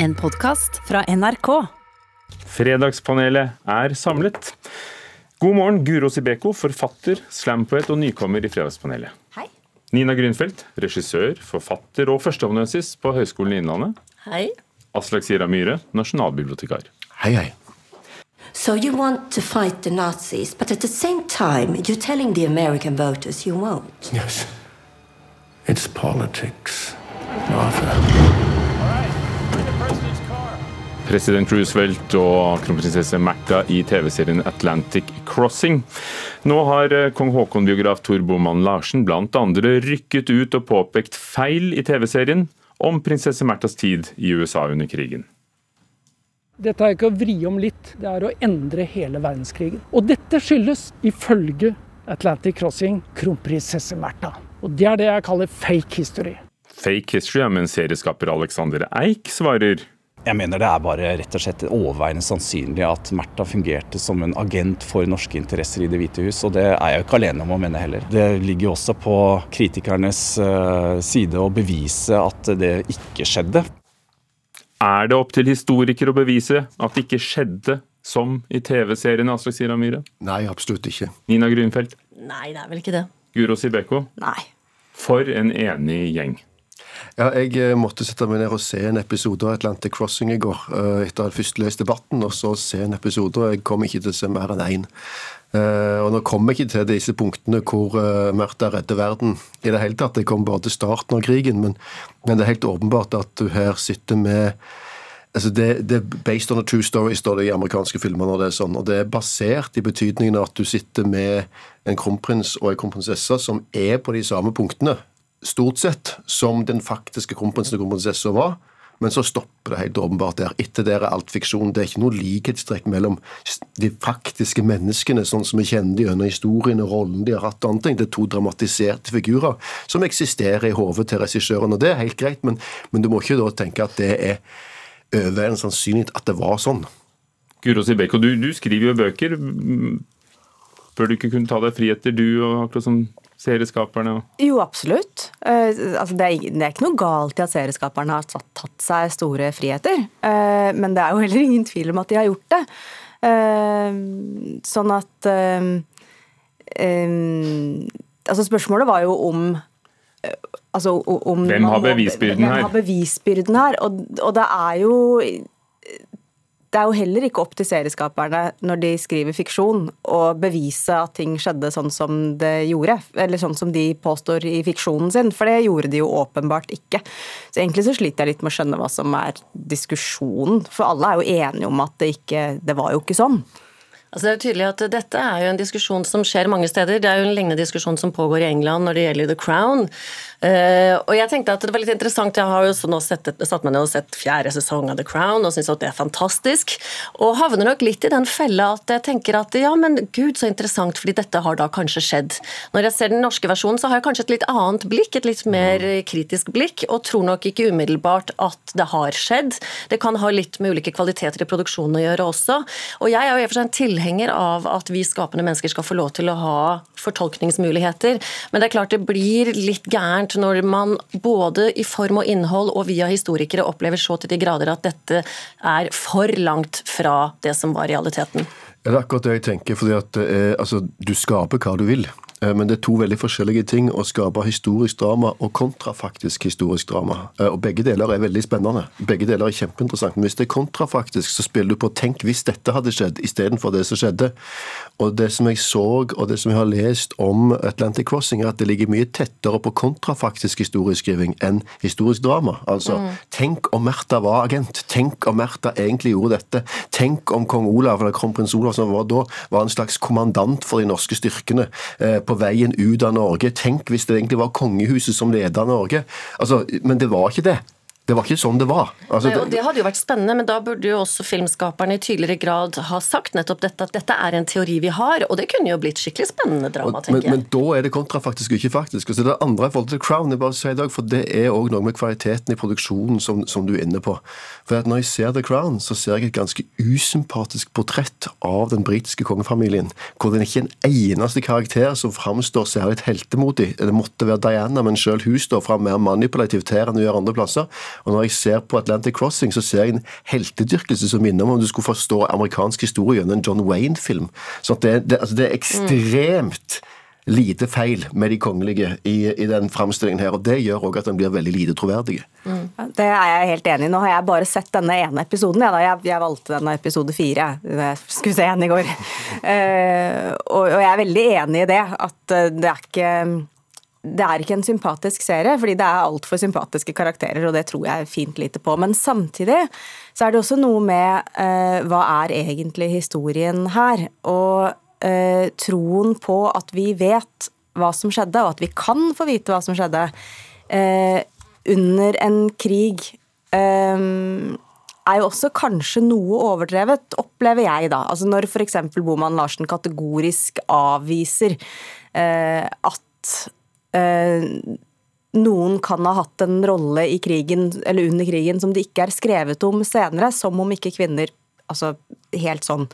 En podkast fra NRK. Fredagspanelet er samlet. God morgen, Guro Sibeko, forfatter, slampoet og nykommer i Fredagspanelet. Hei. Nina Grünfeldt, regissør, forfatter og førsteamanuensis på Høgskolen i Innlandet. Hei. Aslak Sira Myhre, nasjonalbibliotekar. Hei, hei. So you want to fight the Nazis, but at the same time, you're telling the American voters you won't. Yes. It's politics, Martha. President Roosevelt og kronprinsesse Märtha i TV-serien Atlantic Crossing. Nå har eh, kong Haakon-biograf Tor Boman Larsen andre rykket ut og påpekt feil i TV-serien om prinsesse Märthas tid i USA under krigen. Dette er ikke å vri om litt, det er å endre hele verdenskrigen. Og dette skyldes, ifølge Atlantic Crossing, kronprinsesse Märtha. Og det er det jeg kaller fake history. Fake history, men serieskaper Alexander Eik svarer Jeg mener det er bare rett og slett overveiende sannsynlig at Märtha fungerte som en agent for norske interesser i Det hvite hus, og det er jeg jo ikke alene om å mene heller. Det ligger jo også på kritikernes eh, side å bevise at det ikke skjedde. Er det opp til historikere å bevise at det ikke skjedde som i TV-serien Aslak Sira Myhre? Nei, absolutt ikke. Nina Grünfeldt, Nei, det er vel ikke det. Guro Sibeko. Nei. For en enig gjeng. Ja, jeg eh, måtte sette meg ned og se en episode av Atlantic Crossing i går. eh, Etter å ha først lest debatten, og så se en episode. og Jeg kom ikke til å se mer enn én. Eh, og Nå kommer jeg ikke til disse punktene hvor Märtha redder verden i det hele tatt. Jeg kom bare til starten av krigen, men, men det er helt åpenbart at du her sitter med Altså det, det er based on a true story, står det i amerikanske filmer. når det er sånn, og Det er basert i betydningen at du sitter med en kronprins og en kronprinsesse som er på de samme punktene, stort sett, som den faktiske kronprinsen og kronprinsessa var. Men så stopper det helt åpenbart der. Etter det er alt fiksjon. Det er ikke noe likhetstrekk mellom de faktiske menneskene, sånn som vi kjenner de gjennom historien og rollen de har hatt. og andre ting. Det er to dramatiserte figurer som eksisterer i hodet til regissøren. og Det er helt greit, men, men du må ikke da tenke at det er overveiende sannsynlig at det var sånn. Guro Sibeko, du, du skriver jo bøker. Bør du ikke kunne ta deg friheter, du, og akkurat som serieskaperne? Jo, absolutt. Uh, altså, det, er, det er ikke noe galt i at serieskaperne har tatt, tatt seg store friheter. Uh, men det er jo heller ingen tvil om at de har gjort det. Uh, sånn at Altså, spørsmålet var jo om Altså, om Hvem har bevisbyrden her? hvem har bevisbyrden her? Og, og det er jo det er jo heller ikke opp til serieskaperne når de skriver fiksjon å bevise at ting skjedde sånn som det gjorde, eller sånn som de påstår i fiksjonen sin, for det gjorde de jo åpenbart ikke. Så egentlig så sliter jeg litt med å skjønne hva som er diskusjonen, for alle er jo enige om at det ikke Det var jo ikke sånn. Altså det er jo tydelig at Dette er jo en diskusjon som skjer mange steder. Det er jo en lignende diskusjon som pågår i England når det gjelder The Crown. Uh, og jeg tenkte at det var litt interessant, Jeg har jo nå sett, satt meg ned og sett fjerde sesong av The Crown og syns at det er fantastisk. Og havner nok litt i den fella at jeg tenker at ja, men gud så interessant, fordi dette har da kanskje skjedd. Når jeg ser den norske versjonen, så har jeg kanskje et litt annet blikk, et litt mer kritisk blikk, og tror nok ikke umiddelbart at det har skjedd. Det kan ha litt med ulike kvaliteter i produksjonen å gjøre også. Og jeg er jo i og for seg en tilhenger av at vi skapende mennesker skal få lov til å ha fortolkningsmuligheter, men det er klart det blir litt gærent når man både i form og innhold og via historikere opplever så til de grader at dette er for langt fra det som var realiteten. Det er akkurat det jeg tenker. fordi at eh, altså, Du skaper hva du vil. Eh, Men det er to veldig forskjellige ting å skape historisk drama og kontrafaktisk historisk drama. Eh, Og Begge deler er veldig spennende. Begge deler er kjempeinteressant. Men hvis det er kontrafaktisk, så spiller du på 'tenk hvis dette hadde skjedd', istedenfor det som skjedde. Og Det som jeg så, og det som jeg har lest om Atlantic Crossing, er at det ligger mye tettere på kontrafaktisk historieskriving enn historisk drama. Altså, tenk om Märtha var agent. Tenk om Märtha egentlig gjorde dette. Tenk om kong Olav, eller kronprins Olav som var da, var en slags kommandant for de norske styrkene eh, på veien ut av Norge. Tenk hvis det egentlig var kongehuset som leda Norge. Altså, men det var ikke det. Det var ikke sånn det var. Altså, Nei, Det hadde jo vært spennende, men da burde jo også filmskaperne i tydeligere grad ha sagt nettopp dette, at dette er en teori vi har, og det kunne jo blitt skikkelig spennende drama, men, tenker jeg. men da er det kontrafaktisk og ikke faktisk. Og så er det andre i forhold til Crown, jeg bare sier i dag, for det er òg noe med kvaliteten i produksjonen som, som du er inne på. For at Når jeg ser The Crown, så ser jeg et ganske usympatisk portrett av den britiske kongefamilien. Hvor det er ikke en eneste karakter som framstår særlig heltemodig. Det måtte være Diana, men selv hun står fram mer manipulativt her enn hun gjør andre plasser. Og når jeg ser på Atlantic Crossing, så ser jeg en heltedyrkelse som minner om om du skulle forstå amerikansk historie gjennom en John Wayne-film. Så det, det, altså det er ekstremt lite feil med de kongelige i, i den framstillingen her, og det gjør òg at den blir veldig lite troverdig. Mm. Det er jeg helt enig i. Nå har jeg bare sett denne ene episoden. Ja, jeg, jeg, valgte denne episode fire. Jeg skulle se en i går. Uh, og, og, jeg er veldig enig i det. At eh, det er ikke det er ikke en sympatisk serie, fordi det er altfor sympatiske karakterer, og det tror jeg fint lite på. Men samtidig så er det også noe med eh, hva er egentlig historien her? Og eh, troen på at vi vet hva som skjedde, og at vi kan få vite hva som skjedde eh, under en krig, eh, er jo også kanskje noe overdrevet, opplever jeg da. Altså Når f.eks. Boman Larsen kategorisk avviser eh, at noen kan ha hatt en rolle i krigen, eller under krigen som det ikke er skrevet om senere, som om ikke kvinner altså, helt sånn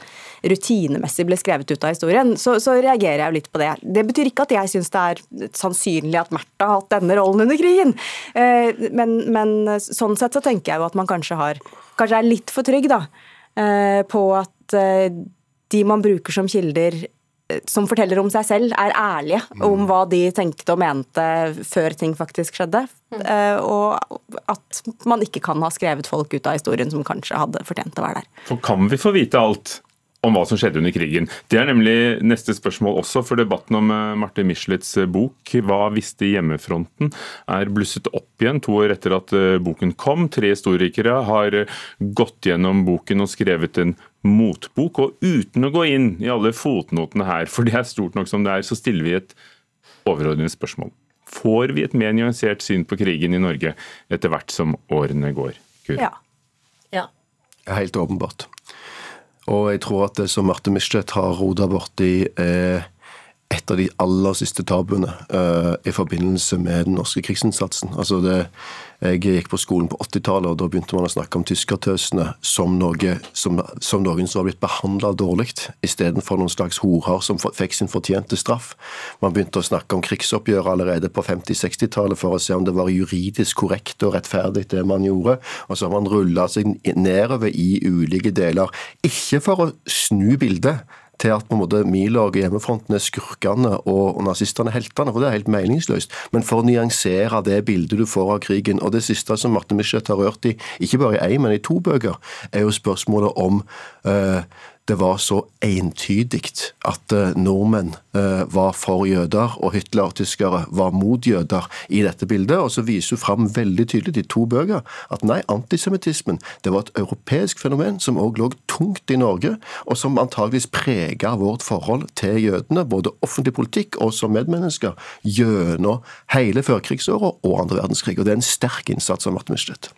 rutinemessig ble skrevet ut av historien, så, så, reagerer jeg jo litt på det. Det betyr ikke at jeg syns det er sannsynlig at Märtha har hatt denne rollen under krigen, eh, men, men, sånn sett så tenker jeg jo at man kanskje, har, kanskje er litt for trygg da, eh, på at eh, de man bruker som kilder som forteller om seg selv, er ærlige om hva de tenkte og mente før ting faktisk skjedde. Mm. Og at man ikke kan ha skrevet folk ut av historien som kanskje hadde fortjent å være der. For Kan vi få vite alt om hva som skjedde under krigen? Det er nemlig neste spørsmål også, for debatten om eh, Marte Michelets eh, bok 'Hva visste hjemmefronten?' er blusset opp igjen to år etter at boken kom. Tre historikere har gått gjennom boken og skrevet en motbok. Og uten å gå inn i alle fotnotene her, for det er stort nok som det er, så stiller vi et overordnet spørsmål. Får vi et mer nyansert syn på krigen i Norge etter hvert som årene går? Kur? Ja. ja. Helt åpenbart. Og jeg tror at det som Marte Michelet har roda borti, er et av de aller siste tabuene uh, i forbindelse med den norske krigsinnsatsen. Altså det, jeg gikk på skolen på 80-tallet, og da begynte man å snakke om tyskertøsene som, noe, som, som noen som var blitt behandla dårlig, istedenfor noen slags horer som fikk sin fortjente straff. Man begynte å snakke om krigsoppgjør allerede på 50-60-tallet for å se om det var juridisk korrekt og rettferdig, det man gjorde. Og så har man rulla seg nedover i ulike deler. Ikke for å snu bildet til at på en måte Milorg og hjemmefronten er skurkene og, nazistene heltene, for det er helt meningsløst. Men for å nyansere det bildet du får av krigen. Og det siste som Marte Michelet har rørt i, ikke bare i én, men i to bøker, er jo spørsmålet om uh, det var så entydig at eh, nordmenn eh, var for jøder, og Hitler-tyskere var mot jøder i dette bildet. Og så viser hun fram veldig tydelig i to bøker at nei, antisemittismen det var et europeisk fenomen som òg lå tungt i Norge, og som antageligvis prega vårt forhold til jødene, både offentlig politikk og som medmennesker, gjennom hele førkrigsåra og andre verdenskrig. Og det er en sterk innsats av Martin Michelet.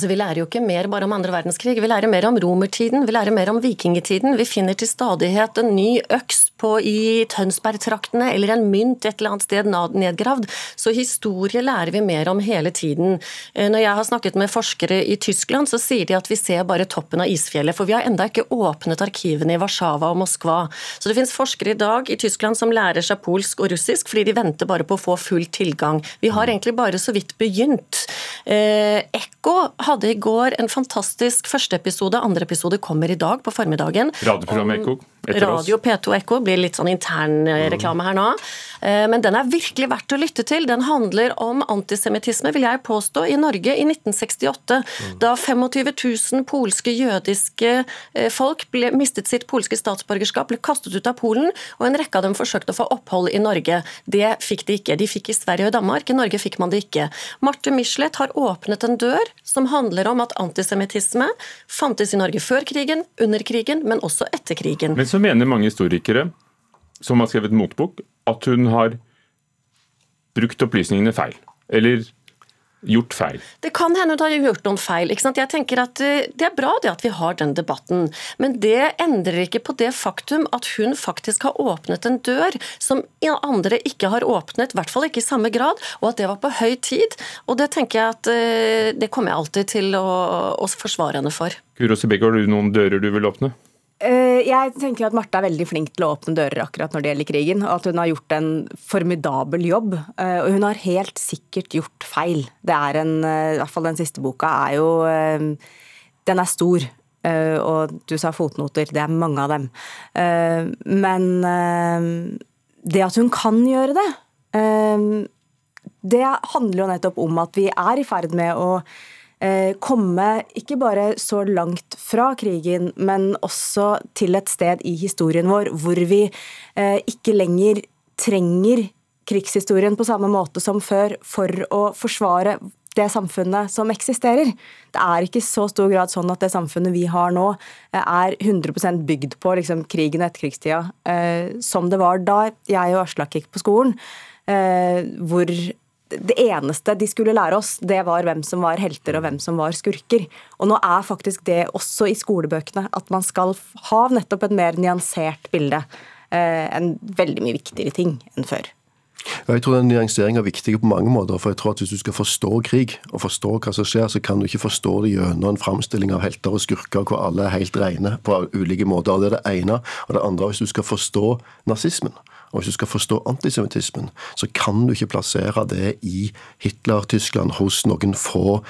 Altså, vi lærer jo ikke mer bare om andre verdenskrig, vi lærer mer om romertiden, vi lærer mer om vikingtiden. Vi finner til stadighet en ny øks på i Tønsberg-traktene, eller en mynt et eller annet sted nedgravd. Så historie lærer vi mer om hele tiden. Eh, når jeg har snakket med forskere i Tyskland, så sier de at vi ser bare toppen av isfjellet, for vi har enda ikke åpnet arkivene i Warszawa og Moskva. Så det finnes forskere i dag i Tyskland som lærer seg polsk og russisk, fordi de venter bare på å få full tilgang. Vi har egentlig bare så vidt begynt. Eh, Ekko hadde i går en fantastisk første episode, andre episode kommer i dag på formiddagen. Radioprogrammet Ekko? Radio P2 Ekko blir litt sånn internreklame her nå. Eh, men den er virkelig verdt å lytte til. Den handler om antisemittisme, vil jeg påstå, i Norge i 1968. Da 25 000 polske jødiske eh, folk ble, mistet sitt polske statsborgerskap, ble kastet ut av Polen, og en rekke av dem forsøkte å få opphold i Norge. Det fikk de ikke. De fikk i Sverige og Danmark, i Norge fikk man det ikke. Marte Michelet har åpnet en dør som handler om at antisemittisme fantes i Norge før krigen, under krigen, men også etter krigen. Men så mener mange historikere som har skrevet motbok, at hun har brukt opplysningene feil. Eller gjort feil? Det kan hende hun har gjort noen feil. Jeg tenker at eh, Det er bra det at vi har den debatten, men det endrer ikke på det faktum at hun faktisk har åpnet en dør som andre ikke har åpnet, i hvert fall ikke i samme grad, og at det var på høy tid. Og Det tenker jeg at eh, det kommer jeg alltid til å, å forsvare henne for. Guro Sibek, har du noen dører du vil åpne? Eh, jeg tenker at Marte er veldig flink til å åpne dører akkurat når det gjelder krigen. Og at hun har gjort en formidabel jobb. Eh, og hun har helt sikkert gjort feil. Det er en, I hvert fall den siste boka er jo Den er stor. Og du sa fotnoter. Det er mange av dem. Men det at hun kan gjøre det, det handler jo nettopp om at vi er i ferd med å Eh, komme ikke bare så langt fra krigen, men også til et sted i historien vår hvor vi eh, ikke lenger trenger krigshistorien på samme måte som før for å forsvare det samfunnet som eksisterer. Det er ikke så stor grad sånn at det samfunnet vi har nå, eh, er 100% bygd på liksom, krigen og etterkrigstida, eh, som det var da jeg og Aslak gikk på skolen. Eh, hvor det eneste de skulle lære oss, det var hvem som var helter og hvem som var skurker. Og nå er faktisk det også i skolebøkene, at man skal ha nettopp et mer nyansert bilde. Eh, en veldig mye viktigere ting enn før. Jeg tror den Nyanseringa er viktig på mange måter. for jeg tror at Hvis du skal forstå krig, og forstå hva som skjer, så kan du ikke forstå det gjennom en framstilling av helter og skurker hvor alle er helt rene på ulike måter. Det er det ene. Og det andre, hvis du skal forstå nazismen, og Hvis du skal forstå antisemittismen, så kan du ikke plassere det i Hitler-Tyskland hos noen få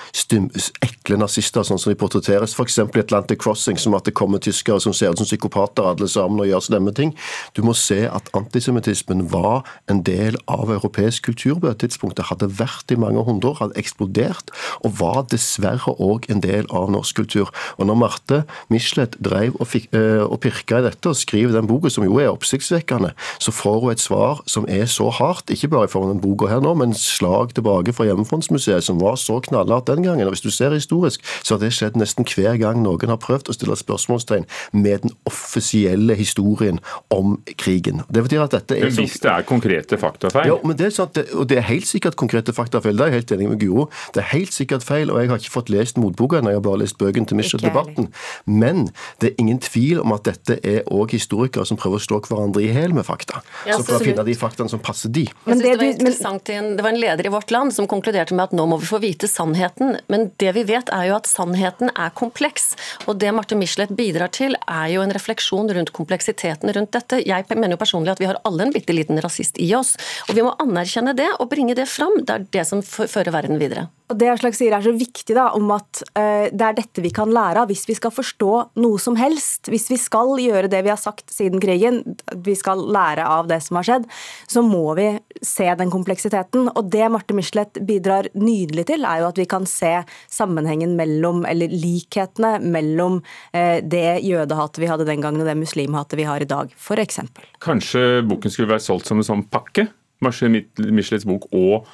ekle nazister, sånn som de portretteres f.eks. i Atlantic Crossing, som at det kommer tyskere som ser ut som psykopater alle sammen og gjør slemme ting. Du må se at antisemittismen var en del av europeisk kultur på det tidspunktet, hadde vært i mange hundre år, hadde eksplodert, og var dessverre òg en del av norsk kultur. Og når Marte Michelet drev og, fikk, øh, og pirka i dette og skriver den boka, som jo er oppsiktsvekkende, så får får hun et svar som er så hardt, ikke bare i form av den boka her nå, men slag tilbake fra Hjemmefrontsmuseet, som var så knallhardt den gangen. og Hvis du ser historisk, så har det skjedd nesten hver gang noen har prøvd å stille spørsmålstegn med den offisielle historien om krigen. Det betyr at dette er... Men hvis det er konkrete faktafeil? Ja, men det er sant, og det er helt sikkert konkrete faktafeil. Det er jeg helt enig med Guro. Det er helt sikkert feil, og jeg har ikke fått lest motboka ennå, jeg har bare lest bøkene til Michel-debatten. Men det er ingen tvil om at dette er òg historikere som prøver å slå hverandre i hæl med fakta ja, så for å finne de faktaene som passer de. Men det, det, var en, det var en leder i Vårt Land som konkluderte med at nå må vi få vite sannheten. Men det vi vet er jo at sannheten er kompleks. Og det Marte Michelet bidrar til er jo en refleksjon rundt kompleksiteten rundt dette. Jeg mener jo personlig at vi har alle en bitte liten rasist i oss. Og vi må anerkjenne det og bringe det fram. Det er det som fører verden videre. Det Aslak sier er så viktig, da, om at uh, det er dette vi kan lære av hvis vi skal forstå noe som helst. Hvis vi skal gjøre det vi har sagt siden krigen, vi skal lære av det som har skjedd, så må vi se den kompleksiteten. Og det Marte Michelet bidrar nydelig til, er jo at vi kan se sammenhengen mellom, eller likhetene mellom uh, det jødehatet vi hadde den gangen og det muslimhatet vi har i dag, f.eks. Kanskje boken skulle være solgt som en sånn pakke? Marte Michelets bok og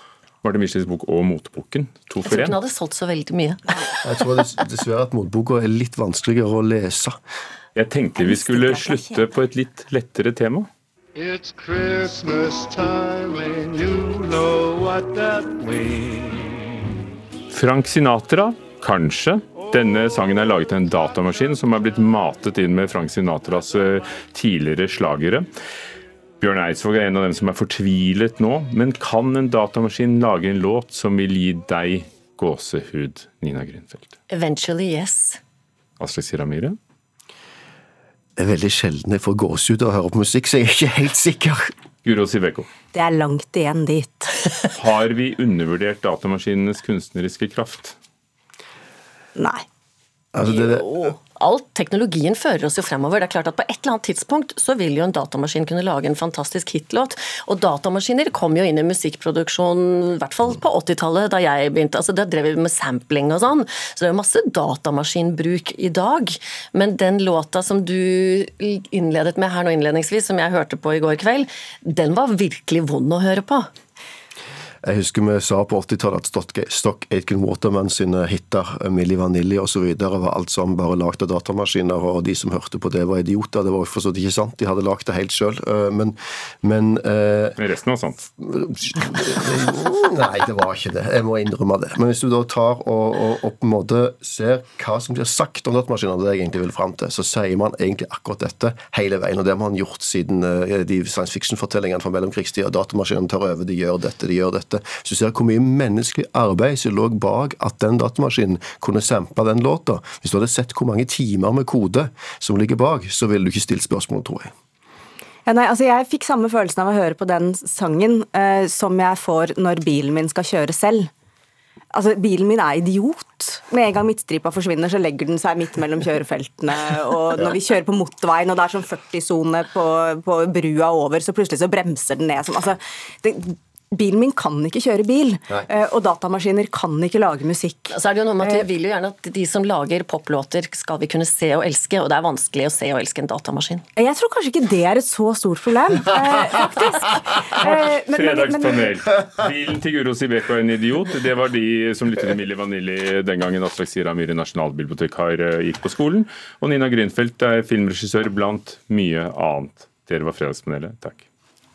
Marte Michelins bok og motboken. To for én. Jeg tror ikke den hadde solgt så veldig mye. Jeg tror dessverre at motboka er litt vanskeligere å lese. Jeg tenkte vi skulle slutte på et litt lettere tema. It's Christmas time and you know what that means. Frank Sinatra, kanskje. Denne sangen er laget av en datamaskin som er blitt matet inn med Frank Sinatras eh, tidligere slagere. Bjørn Eidsvåg er en av dem som er fortvilet nå, men kan en datamaskin lage en låt som vil gi deg gåsehud, Nina Grünfeldt? Eventually, yes. Aslak Siramire? Det er veldig sjelden jeg får gåsehud av å høre på musikk, så jeg er ikke helt sikker. Guro Siveko. Det er langt igjen dit. Har vi undervurdert datamaskinenes kunstneriske kraft? Nei. Altså, det, jo, alt teknologien fører oss jo fremover. Det er klart at På et eller annet tidspunkt så vil jo en datamaskin kunne lage en fantastisk hitlåt. Og datamaskiner kom jo inn i musikkproduksjon, i hvert fall på 80-tallet, da jeg begynte. altså Da drev vi med sampling og sånn. Så det er jo masse datamaskinbruk i dag. Men den låta som du innledet med her nå innledningsvis, som jeg hørte på i går kveld, den var virkelig vond å høre på. Jeg husker vi sa på 80-tallet at Stock Aitken Waterman sine hiter, eh, Milli Vanilli osv., var alt sammen bare lagd av datamaskiner, og de som hørte på det, var idioter. Det var for så ikke sant, de hadde lagd det helt sjøl. Eh, men, men eh, Resten var sant? Nei, det var ikke det. Jeg må innrømme det. Men hvis du da tar og, og, og på en måte ser hva som blir sagt om datamaskiner, det jeg egentlig vil fram til, så sier man egentlig akkurat dette hele veien. Og det har man gjort siden de science fiction-fortellingene fra mellomkrigstida. Datamaskinene tar over, de gjør dette, de gjør dette at hvis du ser hvor mye menneskelig arbeid som lå bak at den datamaskinen kunne sample den låta, hvis du hadde sett hvor mange timer med kode som ligger bak, så ville du ikke stilt spørsmål, tror jeg. Ja, nei, altså Jeg fikk samme følelsen av å høre på den sangen eh, som jeg får når bilen min skal kjøre selv. Altså, Bilen min er idiot. Med en gang midtstripa forsvinner, så legger den seg midt mellom kjørefeltene. Og når vi kjører på motorveien, og det er sånn 40-sone på, på, brua over, så plutselig så bremser den ned. Altså, det, Bilen min kan ikke kjøre bil, Nei. Eh, og datamaskiner kan ikke lage musikk. Så er det jo noe med at Vi eh, vil jo gjerne at de som lager poplåter, skal vi kunne se og elske, og det er vanskelig å se og elske en datamaskin. Jeg tror kanskje ikke det er et så stort problem, eh, faktisk. Fredagspanel. Bilen til Guro Sibeko er en idiot. Det var de som lyttet til Milli Vanilli den gangen Aslak Sira Myhre nasjonalbibliotekar gikk på skolen. Og Nina Grünfeldt er filmregissør blant mye annet. Dere var Fredagspanelet. Takk.